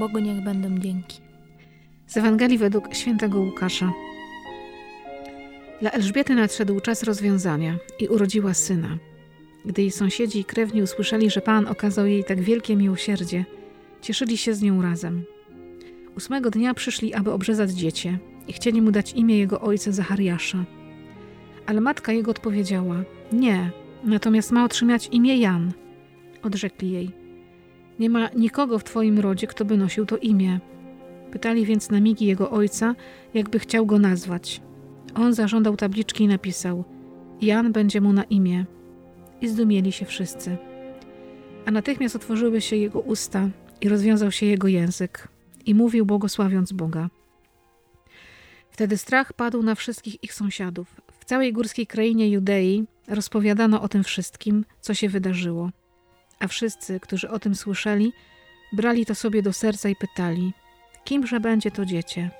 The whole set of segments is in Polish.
Bogu niech będą dzięki. Z Ewangelii według świętego Łukasza. Dla Elżbiety nadszedł czas rozwiązania i urodziła syna. Gdy jej sąsiedzi i krewni usłyszeli, że Pan okazał jej tak wielkie miłosierdzie, cieszyli się z nią razem. Ósmego dnia przyszli, aby obrzezać dziecię i chcieli mu dać imię jego ojca Zachariasza. Ale matka jego odpowiedziała: Nie, natomiast ma otrzymać imię Jan. Odrzekli jej: Nie ma nikogo w twoim rodzie, kto by nosił to imię. Pytali więc na migi jego ojca, jakby chciał go nazwać. On zażądał tabliczki i napisał: Jan będzie mu na imię. I zdumieli się wszyscy. A natychmiast otworzyły się jego usta i rozwiązał się jego język, i mówił, błogosławiąc Boga. Wtedy strach padł na wszystkich ich sąsiadów. W całej górskiej krainie Judei rozpowiadano o tym wszystkim, co się wydarzyło. A wszyscy, którzy o tym słyszeli, brali to sobie do serca i pytali: Kimże będzie to dziecię?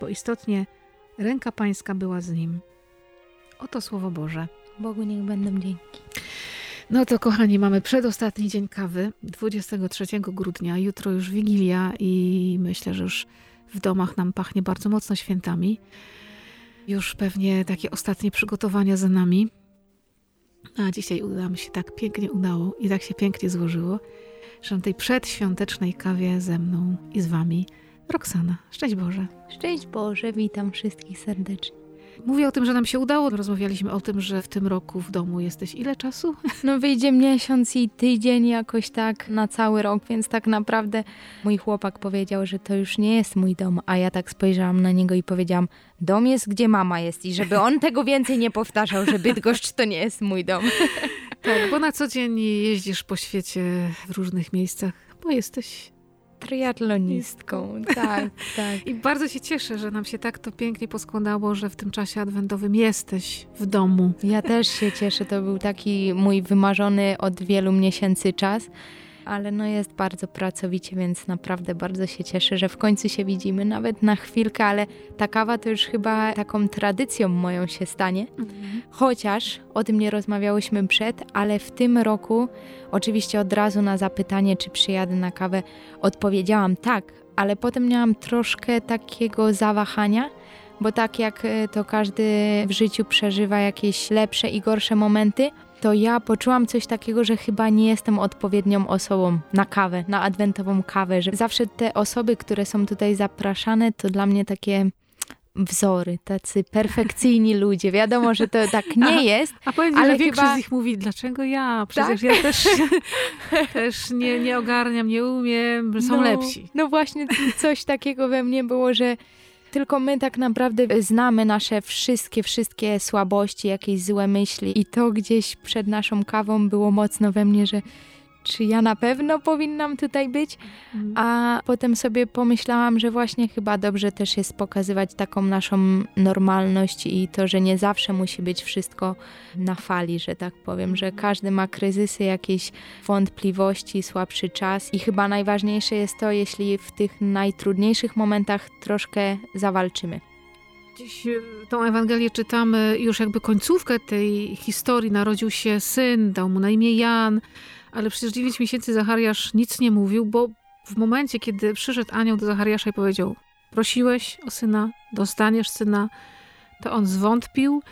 Bo istotnie ręka Pańska była z nim. Oto słowo Boże. Bogu niech będą dzięki. No to kochani, mamy przedostatni dzień kawy, 23 grudnia. Jutro już Wigilia i myślę, że już w domach nam pachnie bardzo mocno świętami. Już pewnie takie ostatnie przygotowania za nami. A dzisiaj mi się tak pięknie udało i tak się pięknie złożyło, że na tej przedświątecznej kawie ze mną i z wami Roxana. Szczęść Boże. Szczęść Boże, witam wszystkich serdecznie. Mówię o tym, że nam się udało. Rozmawialiśmy o tym, że w tym roku w domu jesteś ile czasu? No wyjdzie miesiąc i tydzień jakoś tak na cały rok, więc tak naprawdę mój chłopak powiedział, że to już nie jest mój dom, a ja tak spojrzałam na niego i powiedziałam, dom jest gdzie mama jest i żeby on tego więcej nie powtarzał, że Bydgoszcz to nie jest mój dom. Tak, bo na co dzień jeździsz po świecie w różnych miejscach, bo jesteś triatlonistką. Tak, tak. I bardzo się cieszę, że nam się tak to pięknie poskładało, że w tym czasie adwentowym jesteś w domu. Ja też się cieszę. To był taki mój wymarzony od wielu miesięcy czas ale no jest bardzo pracowicie, więc naprawdę bardzo się cieszę, że w końcu się widzimy, nawet na chwilkę, ale ta kawa to już chyba taką tradycją moją się stanie. Mhm. Chociaż o tym nie rozmawiałyśmy przed, ale w tym roku oczywiście od razu na zapytanie, czy przyjadę na kawę, odpowiedziałam tak, ale potem miałam troszkę takiego zawahania, bo tak jak e, to każdy w życiu przeżywa jakieś lepsze i gorsze momenty, to ja poczułam coś takiego, że chyba nie jestem odpowiednią osobą na kawę, na adwentową kawę, że zawsze te osoby, które są tutaj zapraszane, to dla mnie takie wzory, tacy perfekcyjni ludzie. Wiadomo, że to tak nie jest. A, a powiem ale że większość chyba... z nich mówi, dlaczego ja? Przecież tak? ja też, też nie, nie ogarniam, nie umiem, są no, lepsi. No właśnie coś takiego we mnie było, że tylko my tak naprawdę znamy nasze wszystkie, wszystkie słabości, jakieś złe myśli. I to gdzieś przed naszą kawą było mocno we mnie, że czy ja na pewno powinnam tutaj być, mhm. a potem sobie pomyślałam, że właśnie chyba dobrze też jest pokazywać taką naszą normalność i to, że nie zawsze musi być wszystko na fali, że tak powiem, że każdy ma kryzysy, jakieś wątpliwości, słabszy czas i chyba najważniejsze jest to, jeśli w tych najtrudniejszych momentach troszkę zawalczymy. Dziś y, tą Ewangelię czytamy już jakby końcówkę tej historii. Narodził się syn, dał mu na imię Jan, ale przecież 9 miesięcy Zachariasz nic nie mówił, bo w momencie, kiedy przyszedł anioł do Zachariasza i powiedział: Prosiłeś o syna, dostaniesz syna, to on zwątpił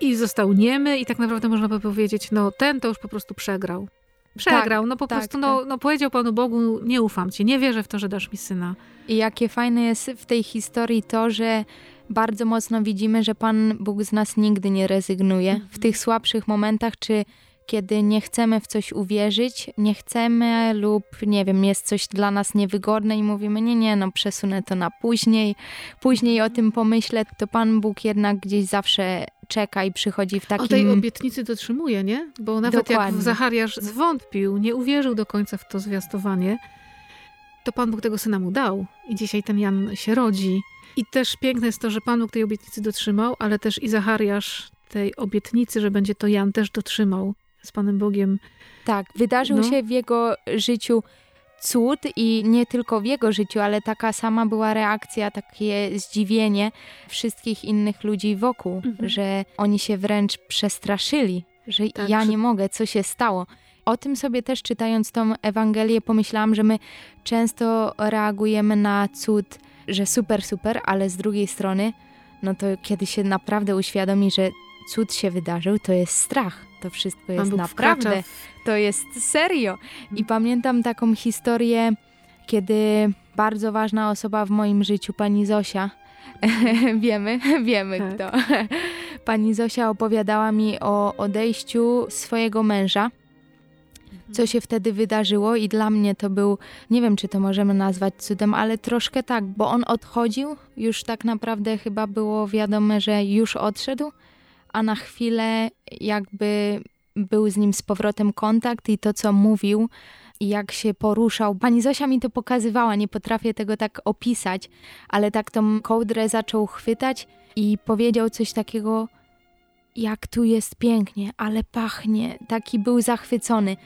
i został niemy, i tak naprawdę można by powiedzieć: No, ten to już po prostu przegrał. Przegrał, tak, no po tak, prostu, no, tak. no powiedział Panu Bogu, nie ufam Ci, nie wierzę w to, że dasz mi syna. I jakie fajne jest w tej historii to, że bardzo mocno widzimy, że Pan Bóg z nas nigdy nie rezygnuje. W mhm. tych słabszych momentach, czy kiedy nie chcemy w coś uwierzyć, nie chcemy lub nie wiem, jest coś dla nas niewygodne i mówimy, nie, nie, no przesunę to na później, później o tym pomyślę, to Pan Bóg jednak gdzieś zawsze czeka i przychodzi w takim... O tej obietnicy dotrzymuje, nie? Bo nawet Dokładnie. jak Zachariasz zwątpił, nie uwierzył do końca w to zwiastowanie, to Pan Bóg tego syna mu dał i dzisiaj ten Jan się rodzi. I też piękne jest to, że Pan Bóg tej obietnicy dotrzymał, ale też i Zachariasz tej obietnicy, że będzie to Jan też dotrzymał z Panem Bogiem. Tak, wydarzył no. się w jego życiu cud i nie tylko w jego życiu, ale taka sama była reakcja, takie zdziwienie wszystkich innych ludzi wokół, mhm. że oni się wręcz przestraszyli, że tak, ja że... nie mogę, co się stało. o tym sobie też czytając tą Ewangelię pomyślałam, że my często reagujemy na cud, że super, super, ale z drugiej strony, no to kiedy się naprawdę uświadomi, że cud się wydarzył, to jest strach. To wszystko jest naprawdę, to jest serio. I pamiętam taką historię, kiedy bardzo ważna osoba w moim życiu, pani Zosia, wiemy, wiemy tak. kto. Pani Zosia opowiadała mi o odejściu swojego męża. Mhm. Co się wtedy wydarzyło, i dla mnie to był, nie wiem czy to możemy nazwać cudem, ale troszkę tak, bo on odchodził, już tak naprawdę chyba było wiadome, że już odszedł, a na chwilę jakby był z nim z powrotem kontakt i to, co mówił, i jak się poruszał. Pani Zosia mi to pokazywała, nie potrafię tego tak opisać, ale tak tą kołdrę zaczął chwytać i powiedział coś takiego, jak tu jest pięknie, ale pachnie. Taki był zachwycony.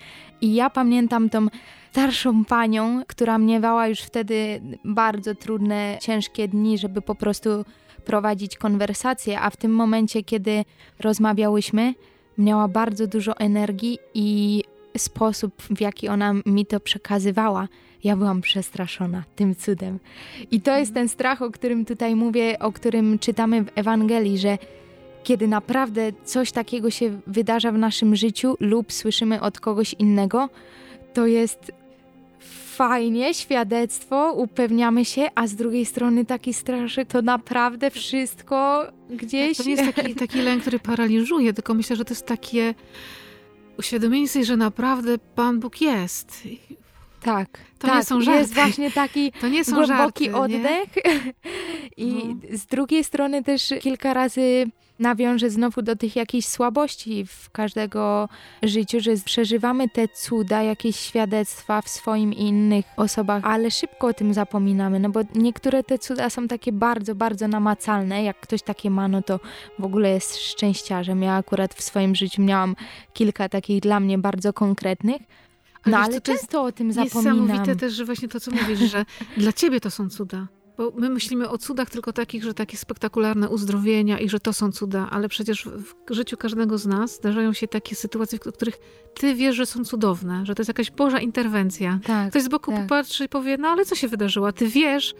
I ja pamiętam tą starszą panią, która miewała już wtedy bardzo trudne, ciężkie dni, żeby po prostu prowadzić konwersację, a w tym momencie, kiedy rozmawiałyśmy, miała bardzo dużo energii i sposób, w jaki ona mi to przekazywała, ja byłam przestraszona tym cudem. I to jest ten strach, o którym tutaj mówię, o którym czytamy w Ewangelii, że kiedy naprawdę coś takiego się wydarza w naszym życiu lub słyszymy od kogoś innego, to jest fajnie, świadectwo, upewniamy się, a z drugiej strony taki straszek, to naprawdę wszystko gdzieś... To nie jest taki, taki lęk, który paraliżuje, tylko myślę, że to jest takie uświadomienie sobie, że naprawdę Pan Bóg jest. Tak, to tak, nie są żarty. Jest właśnie taki to nie są głęboki żarty, oddech. I no. z drugiej strony też kilka razy nawiążę znowu do tych jakichś słabości w każdego życiu, że przeżywamy te cuda, jakieś świadectwa w swoim i innych osobach, ale szybko o tym zapominamy, no bo niektóre te cuda są takie bardzo, bardzo namacalne. Jak ktoś takie ma, no to w ogóle jest szczęściarzem. Ja akurat w swoim życiu miałam kilka takich dla mnie bardzo konkretnych. No ale, ale często o tym zapominam. Niesamowite też, że właśnie to, co mówisz, że dla ciebie to są cuda. Bo my myślimy o cudach tylko takich, że takie spektakularne uzdrowienia i że to są cuda, ale przecież w życiu każdego z nas zdarzają się takie sytuacje, w których ty wiesz, że są cudowne, że to jest jakaś Boża interwencja. Tak, Ktoś z boku tak. popatrzy i powie, no ale co się wydarzyło? Ty wiesz,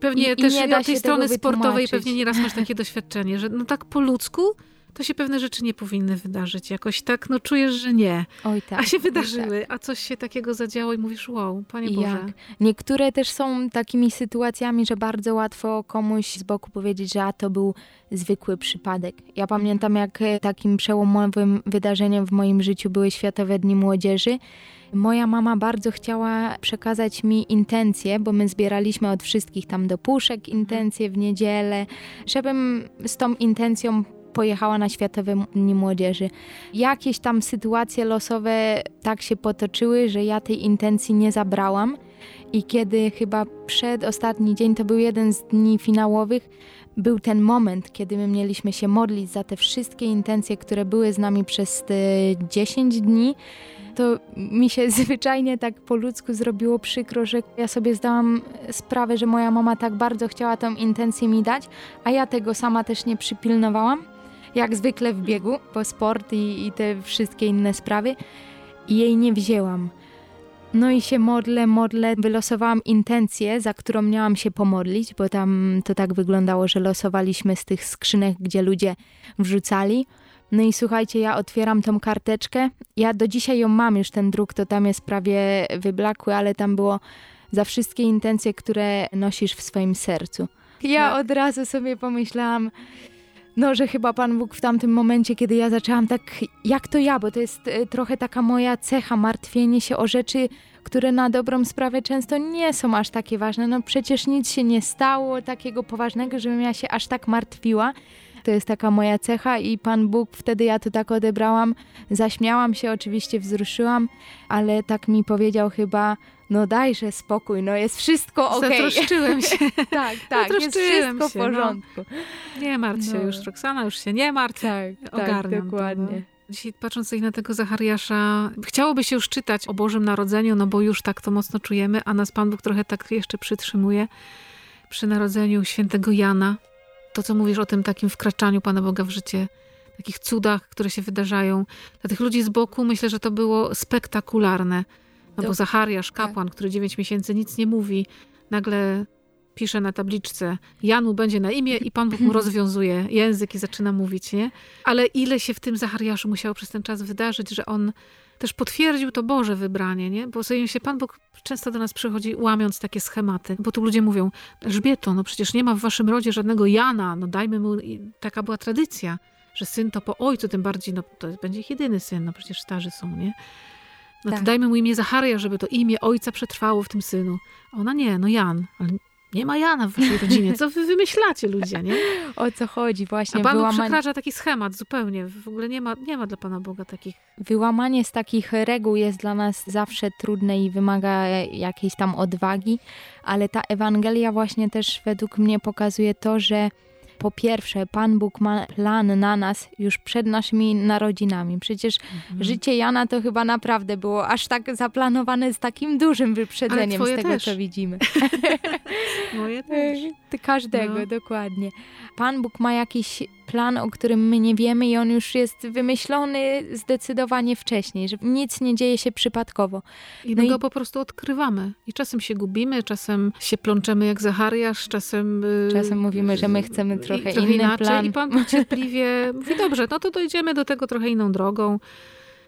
pewnie I, też i od tej strony sportowej pewnie nieraz masz takie doświadczenie, że no tak po ludzku to się pewne rzeczy nie powinny wydarzyć. Jakoś tak, no czujesz, że nie. Oj, tak, a się wydarzyły, tak. a coś się takiego zadziało i mówisz, wow, Panie Boże. Jak? Niektóre też są takimi sytuacjami, że bardzo łatwo komuś z boku powiedzieć, że a to był zwykły przypadek. Ja pamiętam, jak takim przełomowym wydarzeniem w moim życiu były Światowe Dni Młodzieży. Moja mama bardzo chciała przekazać mi intencje, bo my zbieraliśmy od wszystkich tam do puszek intencje w niedzielę, żebym z tą intencją pojechała na Światowe Dni Młodzieży. Jakieś tam sytuacje losowe tak się potoczyły, że ja tej intencji nie zabrałam. I kiedy chyba przed ostatni dzień, to był jeden z dni finałowych, był ten moment, kiedy my mieliśmy się modlić za te wszystkie intencje, które były z nami przez te 10 dni, to mi się zwyczajnie tak po ludzku zrobiło przykro, że ja sobie zdałam sprawę, że moja mama tak bardzo chciała tą intencję mi dać, a ja tego sama też nie przypilnowałam jak zwykle w biegu, po sport i, i te wszystkie inne sprawy. I jej nie wzięłam. No i się modlę, modlę, wylosowałam intencję, za którą miałam się pomodlić, bo tam to tak wyglądało, że losowaliśmy z tych skrzynek, gdzie ludzie wrzucali. No i słuchajcie, ja otwieram tą karteczkę. Ja do dzisiaj ją mam, już ten druk to tam jest prawie wyblakły, ale tam było za wszystkie intencje, które nosisz w swoim sercu. Ja tak. od razu sobie pomyślałam, no, że chyba Pan Bóg w tamtym momencie, kiedy ja zaczęłam tak, jak to ja, bo to jest e, trochę taka moja cecha, martwienie się o rzeczy, które na dobrą sprawę często nie są aż takie ważne. No przecież nic się nie stało takiego poważnego, żebym ja się aż tak martwiła. To jest taka moja cecha i Pan Bóg, wtedy ja to tak odebrałam, zaśmiałam się, oczywiście wzruszyłam, ale tak mi powiedział chyba, no dajże spokój, no jest wszystko okej. Okay. Zatroszczyłem się. tak, tak, jest wszystko w no. porządku. No. Nie martw się no. już, Roxana, już się nie martw. Tak, tak Ogarniam tak, dokładnie. To, no. Dzisiaj patrząc na tego Zachariasza, chciałoby się już czytać o Bożym Narodzeniu, no bo już tak to mocno czujemy, a nas Pan Bóg trochę tak jeszcze przytrzymuje przy narodzeniu świętego Jana. To, co mówisz o tym takim wkraczaniu Pana Boga w życie, takich cudach, które się wydarzają. Dla tych ludzi z boku myślę, że to było spektakularne. No bo Zachariasz, tak. kapłan, który dziewięć miesięcy nic nie mówi, nagle pisze na tabliczce Janu będzie na imię i Pan Bóg mu rozwiązuje język i zaczyna mówić, nie? Ale ile się w tym Zachariaszu musiało przez ten czas wydarzyć, że on też potwierdził to Boże wybranie, nie? Bo sobie się Pan Bóg często do nas przychodzi łamiąc takie schematy, bo tu ludzie mówią, Elżbieto, no przecież nie ma w waszym rodzie żadnego Jana, no dajmy mu, I taka była tradycja, że syn to po ojcu, tym bardziej, no to będzie ich jedyny syn, no przecież starzy są, nie? No tak. to dajmy mu imię Zacharia, żeby to imię ojca przetrwało w tym synu. A ona nie, no Jan, ale nie ma Jana w waszej rodzinie. Co wy wymyślacie ludzie, nie? O co chodzi właśnie? A Pan wyłamanie... przekracza taki schemat zupełnie. W ogóle nie ma, nie ma dla Pana Boga takich... Wyłamanie z takich reguł jest dla nas zawsze trudne i wymaga jakiejś tam odwagi, ale ta Ewangelia właśnie też według mnie pokazuje to, że po pierwsze, Pan Bóg ma plan na nas już przed naszymi narodzinami. Przecież mhm. życie Jana to chyba naprawdę było aż tak zaplanowane z takim dużym wyprzedzeniem z tego, też. co widzimy. Moje też. Każdego, no. dokładnie. Pan Bóg ma jakiś plan, o którym my nie wiemy i on już jest wymyślony zdecydowanie wcześniej, że nic nie dzieje się przypadkowo. I no my i... go po prostu odkrywamy. I czasem się gubimy, czasem się plączemy jak Zachariasz, czasem... Yy, czasem mówimy, że my chcemy trochę, trochę inny inaczej. plan. I Pan cierpliwie mówi, dobrze, no to dojdziemy do tego trochę inną drogą.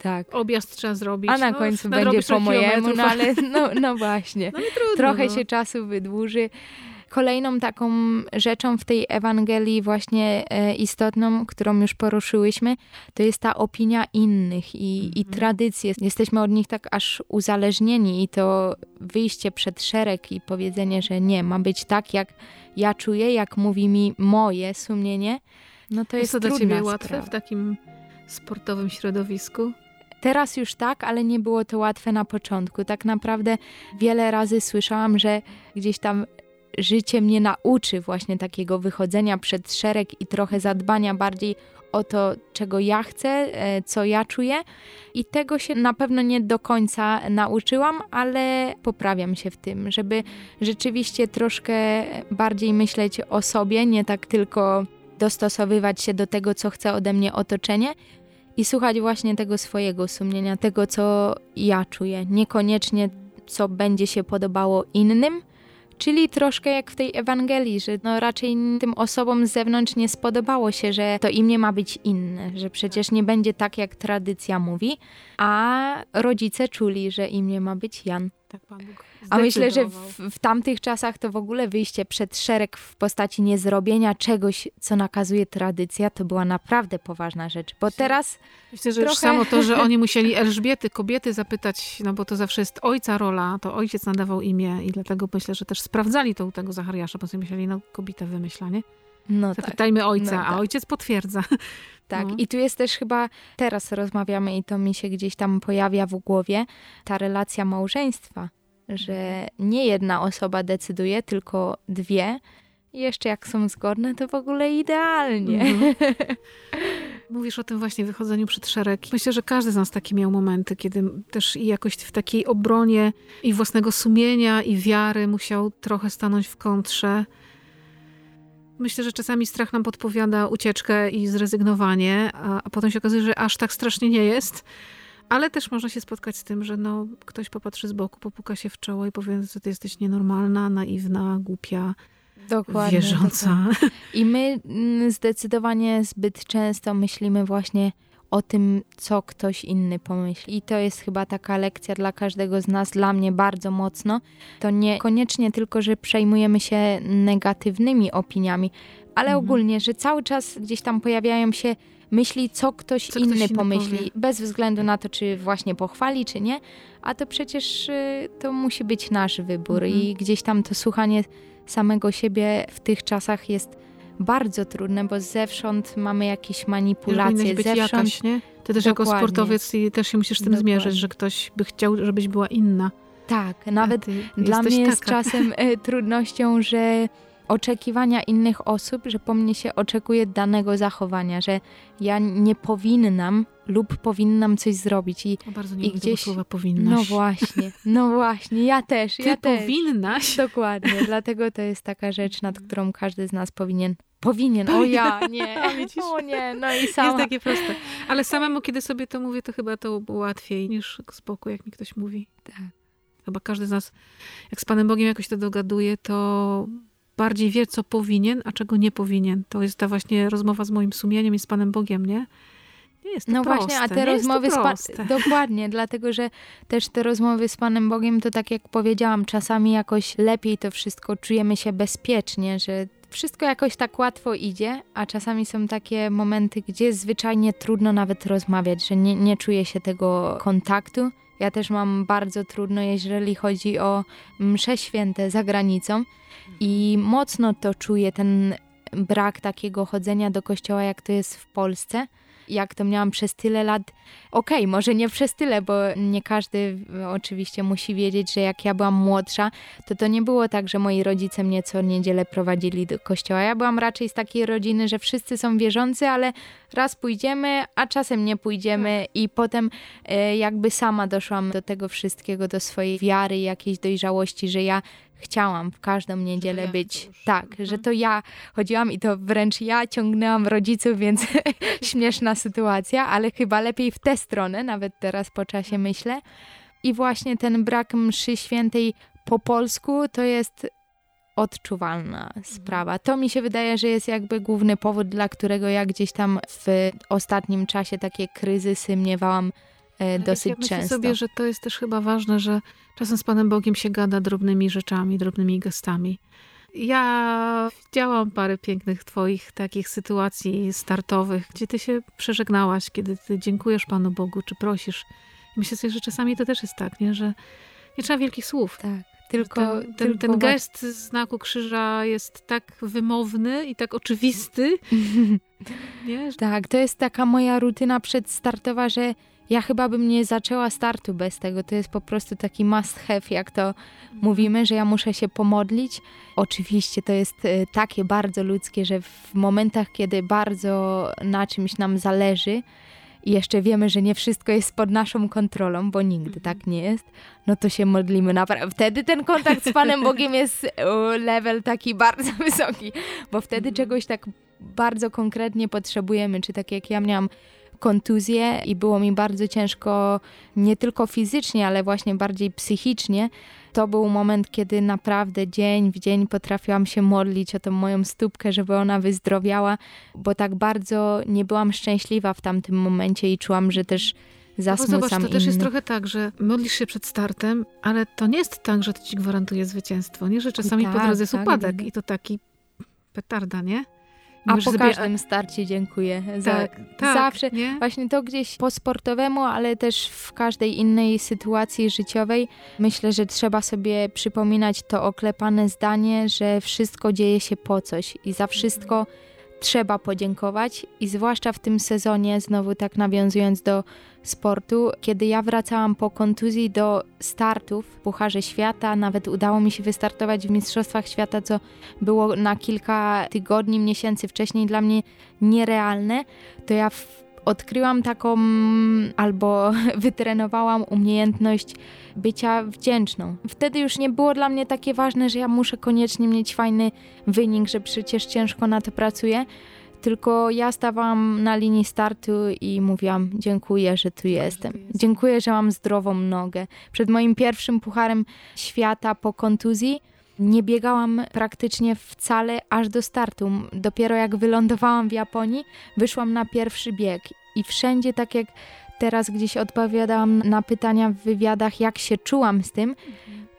Tak. Objazd trzeba zrobić. A na no, końcu będzie po mojemu, no ale no, no właśnie. No trudno, trochę no. się czasu wydłuży. Kolejną taką rzeczą w tej Ewangelii właśnie e, istotną, którą już poruszyłyśmy, to jest ta opinia innych i, mhm. i tradycje. Jesteśmy od nich tak aż uzależnieni i to wyjście przed szereg i powiedzenie, że nie, ma być tak, jak ja czuję, jak mówi mi moje sumienie, no to jest, jest to dla ciebie sprawa. łatwe w takim sportowym środowisku? Teraz już tak, ale nie było to łatwe na początku. Tak naprawdę wiele razy słyszałam, że gdzieś tam życie mnie nauczy właśnie takiego wychodzenia przed szereg i trochę zadbania bardziej o to, czego ja chcę, e, co ja czuję. I tego się na pewno nie do końca nauczyłam, ale poprawiam się w tym, żeby rzeczywiście troszkę bardziej myśleć o sobie, nie tak tylko dostosowywać się do tego, co chce ode mnie otoczenie. I słuchać właśnie tego swojego sumienia, tego, co ja czuję. Niekoniecznie, co będzie się podobało innym, Czyli troszkę jak w tej Ewangelii, że no raczej tym osobom z zewnątrz nie spodobało się, że to imię ma być inne, że przecież nie będzie tak, jak tradycja mówi, a rodzice czuli, że imię ma być Jan. Tak Pan Bóg a myślę, że w, w, tamtych czasach to w ogóle wyjście przed szereg w postaci niezrobienia czegoś, co nakazuje tradycja, to była naprawdę poważna rzecz. Bo teraz. Myślę, że trochę... już samo to, że oni musieli Elżbiety, kobiety zapytać, no bo to zawsze jest ojca rola, to ojciec nadawał imię i dlatego myślę, że też sprawdzali to u tego Zachariasza, bo sobie myśleli, no kobieta wymyśla, nie? No Zapytajmy tak. ojca, no a tak. ojciec potwierdza. Tak, no. i tu jest też chyba, teraz rozmawiamy i to mi się gdzieś tam pojawia w głowie, ta relacja małżeństwa że nie jedna osoba decyduje, tylko dwie. I jeszcze jak są zgodne, to w ogóle idealnie. Mhm. Mówisz o tym właśnie wychodzeniu przed szereg. Myślę, że każdy z nas takie miał momenty, kiedy też i jakoś w takiej obronie i własnego sumienia i wiary musiał trochę stanąć w kontrze. Myślę, że czasami strach nam podpowiada ucieczkę i zrezygnowanie, a, a potem się okazuje, że aż tak strasznie nie jest. Ale też można się spotkać z tym, że no, ktoś popatrzy z boku, popuka się w czoło i powie, że ty jesteś nienormalna, naiwna, głupia, dokładnie, wierząca. Dokładnie. I my mm, zdecydowanie zbyt często myślimy właśnie o tym, co ktoś inny pomyśli. I to jest chyba taka lekcja dla każdego z nas, dla mnie bardzo mocno. To niekoniecznie tylko, że przejmujemy się negatywnymi opiniami, ale mhm. ogólnie, że cały czas gdzieś tam pojawiają się myśli, co ktoś, co inny, ktoś pomyśli, powie. bez względu na to, czy właśnie pochwali, czy nie. A to przecież y, to musi być nasz wybór mhm. i gdzieś tam to słuchanie samego siebie w tych czasach jest bardzo trudne, bo zewsząd mamy jakieś manipulacje. Być zewsząd... jakaś, nie? Ty też Dokładnie. jako sportowiec i też się musisz z tym Dokładnie. zmierzyć, że ktoś by chciał, żebyś była inna. Tak, nawet dla mnie jest taka. czasem y, trudnością, że oczekiwania innych osób, że po mnie się oczekuje danego zachowania, że ja nie powinnam lub powinnam coś zrobić. I, o bardzo nie i gdzieś słowa powinnaś. No właśnie, no właśnie, ja też, Ty ja powinnaś. Też. Dokładnie, dlatego to jest taka rzecz, nad którą każdy z nas powinien Powinien, o ja, nie, o nie, no i sama. Jest takie proste. Ale samemu, kiedy sobie to mówię, to chyba to łatwiej niż z boku, jak mi ktoś mówi. Tak. Chyba każdy z nas, jak z Panem Bogiem jakoś to dogaduje, to bardziej wie, co powinien, a czego nie powinien. To jest ta właśnie rozmowa z moim sumieniem i z Panem Bogiem, nie? Nie jest to no proste. właśnie, a te rozmowy z Panem... Dokładnie, dlatego że też te rozmowy z Panem Bogiem, to tak jak powiedziałam, czasami jakoś lepiej to wszystko, czujemy się bezpiecznie, że wszystko jakoś tak łatwo idzie, a czasami są takie momenty, gdzie zwyczajnie trudno nawet rozmawiać, że nie, nie czuję się tego kontaktu. Ja też mam bardzo trudno, jeżeli chodzi o msze święte za granicą i mocno to czuję, ten brak takiego chodzenia do kościoła, jak to jest w Polsce jak to miałam przez tyle lat. Okej, okay, może nie przez tyle, bo nie każdy oczywiście musi wiedzieć, że jak ja byłam młodsza, to to nie było tak, że moi rodzice mnie co niedzielę prowadzili do kościoła. Ja byłam raczej z takiej rodziny, że wszyscy są wierzący, ale raz pójdziemy, a czasem nie pójdziemy tak. i potem e, jakby sama doszłam do tego wszystkiego, do swojej wiary, jakiejś dojrzałości, że ja chciałam w każdą niedzielę ja być. Tak, mhm. że to ja chodziłam i to wręcz ja ciągnęłam rodziców, więc śmieszna sytuacja, ale chyba lepiej w tę stronę, nawet teraz po czasie myślę. I właśnie ten brak mszy świętej po polsku to jest odczuwalna sprawa. To mi się wydaje, że jest jakby główny powód, dla którego ja gdzieś tam w ostatnim czasie takie kryzysy miewałam e, dosyć ja myślę często. sobie, że to jest też chyba ważne, że czasem z Panem Bogiem się gada drobnymi rzeczami, drobnymi gestami. Ja widziałam parę pięknych twoich takich sytuacji startowych, gdzie ty się przeżegnałaś, kiedy ty dziękujesz Panu Bogu, czy prosisz. I myślę sobie, że czasami to też jest tak, nie? że nie trzeba wielkich słów. Tak. Tylko, ten, ten, ten gest znaku krzyża jest tak wymowny i tak oczywisty. nie? Tak, to jest taka moja rutyna przedstartowa, że ja chyba bym nie zaczęła startu bez tego. To jest po prostu taki must have, jak to mówimy, że ja muszę się pomodlić. Oczywiście to jest e, takie bardzo ludzkie, że w momentach, kiedy bardzo na czymś nam zależy, i jeszcze wiemy, że nie wszystko jest pod naszą kontrolą, bo nigdy tak nie jest, no to się modlimy naprawdę. Wtedy ten kontakt z Panem Bogiem jest level taki bardzo wysoki, bo wtedy czegoś tak bardzo konkretnie potrzebujemy, czy tak jak ja miałam kontuzję i było mi bardzo ciężko nie tylko fizycznie, ale właśnie bardziej psychicznie. To był moment, kiedy naprawdę dzień w dzień potrafiłam się modlić o tą moją stópkę, żeby ona wyzdrowiała, bo tak bardzo nie byłam szczęśliwa w tamtym momencie i czułam, że też zasmucam no zobacz, to też jest trochę tak, że modlisz się przed startem, ale to nie jest tak, że to ci gwarantuje zwycięstwo, nie? Że czasami tak, po drodze jest tak, upadek tak. i to taki petarda, nie? A po sobie... każdym starcie dziękuję. Za, tak, tak, zawsze. Nie? Właśnie to gdzieś po sportowemu, ale też w każdej innej sytuacji życiowej myślę, że trzeba sobie przypominać to oklepane zdanie, że wszystko dzieje się po coś i za wszystko trzeba podziękować i zwłaszcza w tym sezonie, znowu tak nawiązując do sportu, kiedy ja wracałam po kontuzji do startów w Pucharze Świata, nawet udało mi się wystartować w Mistrzostwach Świata, co było na kilka tygodni, miesięcy wcześniej dla mnie nierealne, to ja odkryłam taką albo wytrenowałam umiejętność bycia wdzięczną. Wtedy już nie było dla mnie takie ważne, że ja muszę koniecznie mieć fajny wynik, że przecież ciężko na to pracuję. Tylko ja stawałam na linii startu i mówiłam: Dziękuję, że tu jestem. Dziękuję, że mam zdrową nogę. Przed moim pierwszym pucharem świata po kontuzji nie biegałam praktycznie wcale aż do startu. Dopiero jak wylądowałam w Japonii, wyszłam na pierwszy bieg i wszędzie tak jak teraz gdzieś odpowiadałam na pytania w wywiadach, jak się czułam z tym,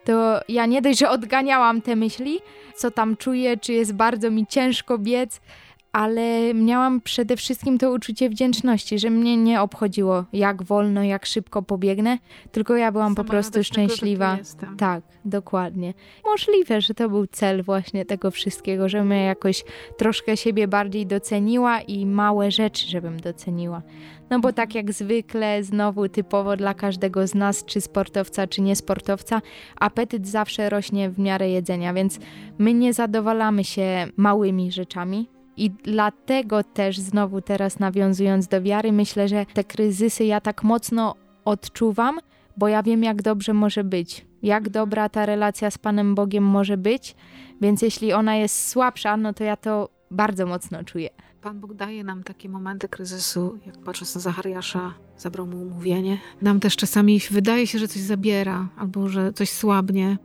to ja nie dość, że odganiałam te myśli, co tam czuję, czy jest bardzo mi ciężko biec, ale miałam przede wszystkim to uczucie wdzięczności, że mnie nie obchodziło, jak wolno, jak szybko pobiegnę, tylko ja byłam Sama po prostu szczęśliwa. Tego, tak, dokładnie. Możliwe, że to był cel właśnie tego wszystkiego, żebym ja jakoś troszkę siebie bardziej doceniła i małe rzeczy, żebym doceniła. No bo tak jak zwykle, znowu typowo dla każdego z nas, czy sportowca, czy niesportowca, apetyt zawsze rośnie w miarę jedzenia, więc my nie zadowalamy się małymi rzeczami, i dlatego też znowu teraz nawiązując do wiary, myślę, że te kryzysy ja tak mocno odczuwam, bo ja wiem, jak dobrze może być, jak dobra ta relacja z Panem Bogiem może być. Więc jeśli ona jest słabsza, no to ja to bardzo mocno czuję. Pan Bóg daje nam takie momenty kryzysu, jak patrząc na Zachariasza, zabrał mu umówienie. Nam też czasami wydaje się, że coś zabiera, albo że coś słabnie,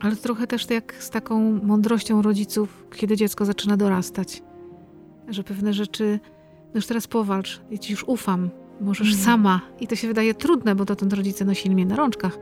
ale trochę też jak z taką mądrością rodziców, kiedy dziecko zaczyna dorastać. Że pewne rzeczy, no już teraz powalcz, ja ci już ufam, możesz mm. sama. I to się wydaje trudne, bo dotąd rodzice nosili mnie na rączkach.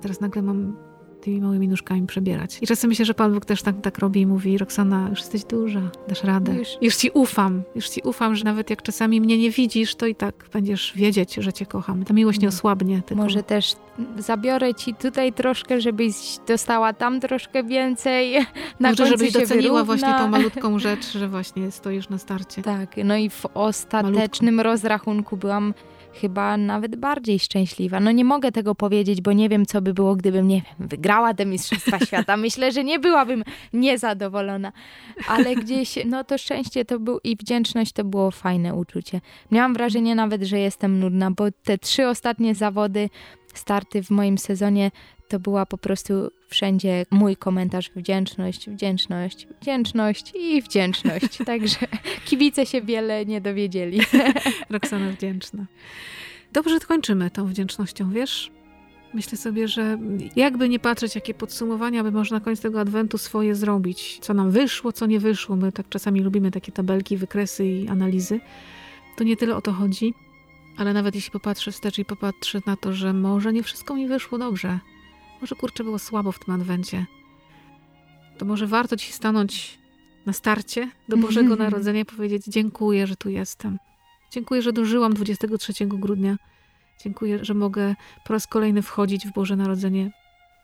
Teraz nagle mam tymi małymi nóżkami przebierać. I czasem myślę, że Pan Bóg też tak, tak robi i mówi, Roxana, już jesteś duża, dasz radę. Już. już ci ufam, już ci ufam, że nawet jak czasami mnie nie widzisz, to i tak będziesz wiedzieć, że cię kocham. Ta miłość nie mm. osłabnie. Tylko... Może też zabiorę ci tutaj troszkę, żebyś dostała tam troszkę więcej. Na Może żebyś doceniła wyrówna. właśnie tą malutką rzecz, że właśnie stoisz na starcie. Tak, no i w ostatecznym Malutką. rozrachunku byłam chyba nawet bardziej szczęśliwa. No nie mogę tego powiedzieć, bo nie wiem, co by było, gdybym, nie wiem, wygrała te Mistrzostwa Świata. Myślę, że nie byłabym niezadowolona, ale gdzieś, no to szczęście to był i wdzięczność to było fajne uczucie. Miałam wrażenie nawet, że jestem nudna, bo te trzy ostatnie zawody, starty w moim sezonie to była po prostu wszędzie mój komentarz wdzięczność, wdzięczność, wdzięczność i wdzięczność. Także kibice się wiele nie dowiedzieli. Roxana wdzięczna. Dobrze kończymy tą wdzięcznością, wiesz? Myślę sobie, że jakby nie patrzeć, jakie podsumowania by można na koniec tego adwentu swoje zrobić, co nam wyszło, co nie wyszło. My tak czasami lubimy takie tabelki, wykresy i analizy. To nie tyle o to chodzi, ale nawet jeśli popatrzę wstecz i popatrzę na to, że może nie wszystko mi wyszło dobrze, może kurczę było słabo w tym adwencie. To może warto ci stanąć na starcie do Bożego Narodzenia i powiedzieć: Dziękuję, że tu jestem. Dziękuję, że dożyłam 23 grudnia. Dziękuję, że mogę po raz kolejny wchodzić w Boże Narodzenie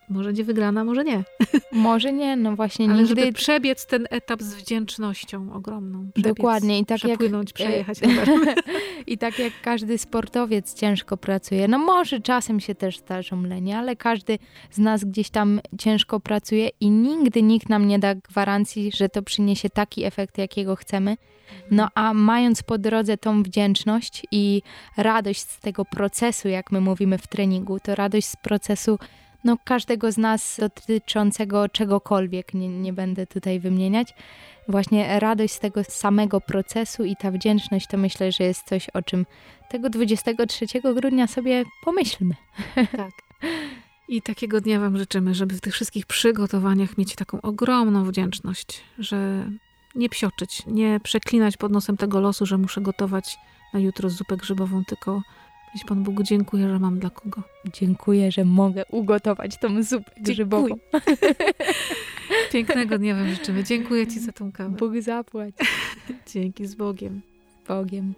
może nie wygrana, może nie. Może nie, no właśnie Ale nigdy... żeby przebiec ten etap z wdzięcznością ogromną. Przebiec, Dokładnie. I tak przepłynąć, jak... przejechać. I tak jak każdy sportowiec ciężko pracuje. No może czasem się też zdarzą lenie, ale każdy z nas gdzieś tam ciężko pracuje i nigdy nikt nam nie da gwarancji, że to przyniesie taki efekt, jakiego chcemy. No a mając po drodze tą wdzięczność i radość z tego procesu, jak my mówimy w treningu, to radość z procesu no, każdego z nas dotyczącego czegokolwiek, nie, nie będę tutaj wymieniać. Właśnie radość z tego samego procesu i ta wdzięczność to myślę, że jest coś, o czym tego 23 grudnia sobie pomyślmy. Tak. I takiego dnia Wam życzymy, żeby w tych wszystkich przygotowaniach mieć taką ogromną wdzięczność, że nie psioczyć, nie przeklinać pod nosem tego losu, że muszę gotować na jutro zupę grzybową, tylko Pan Bogu dziękuję, że mam dla kogo. Dziękuję, że mogę ugotować tą zupę grzybową. Pięknego dnia Wam życzymy. Dziękuję Ci za tą kawę. Bóg zapłać. Dzięki, z Bogiem. Z Bogiem.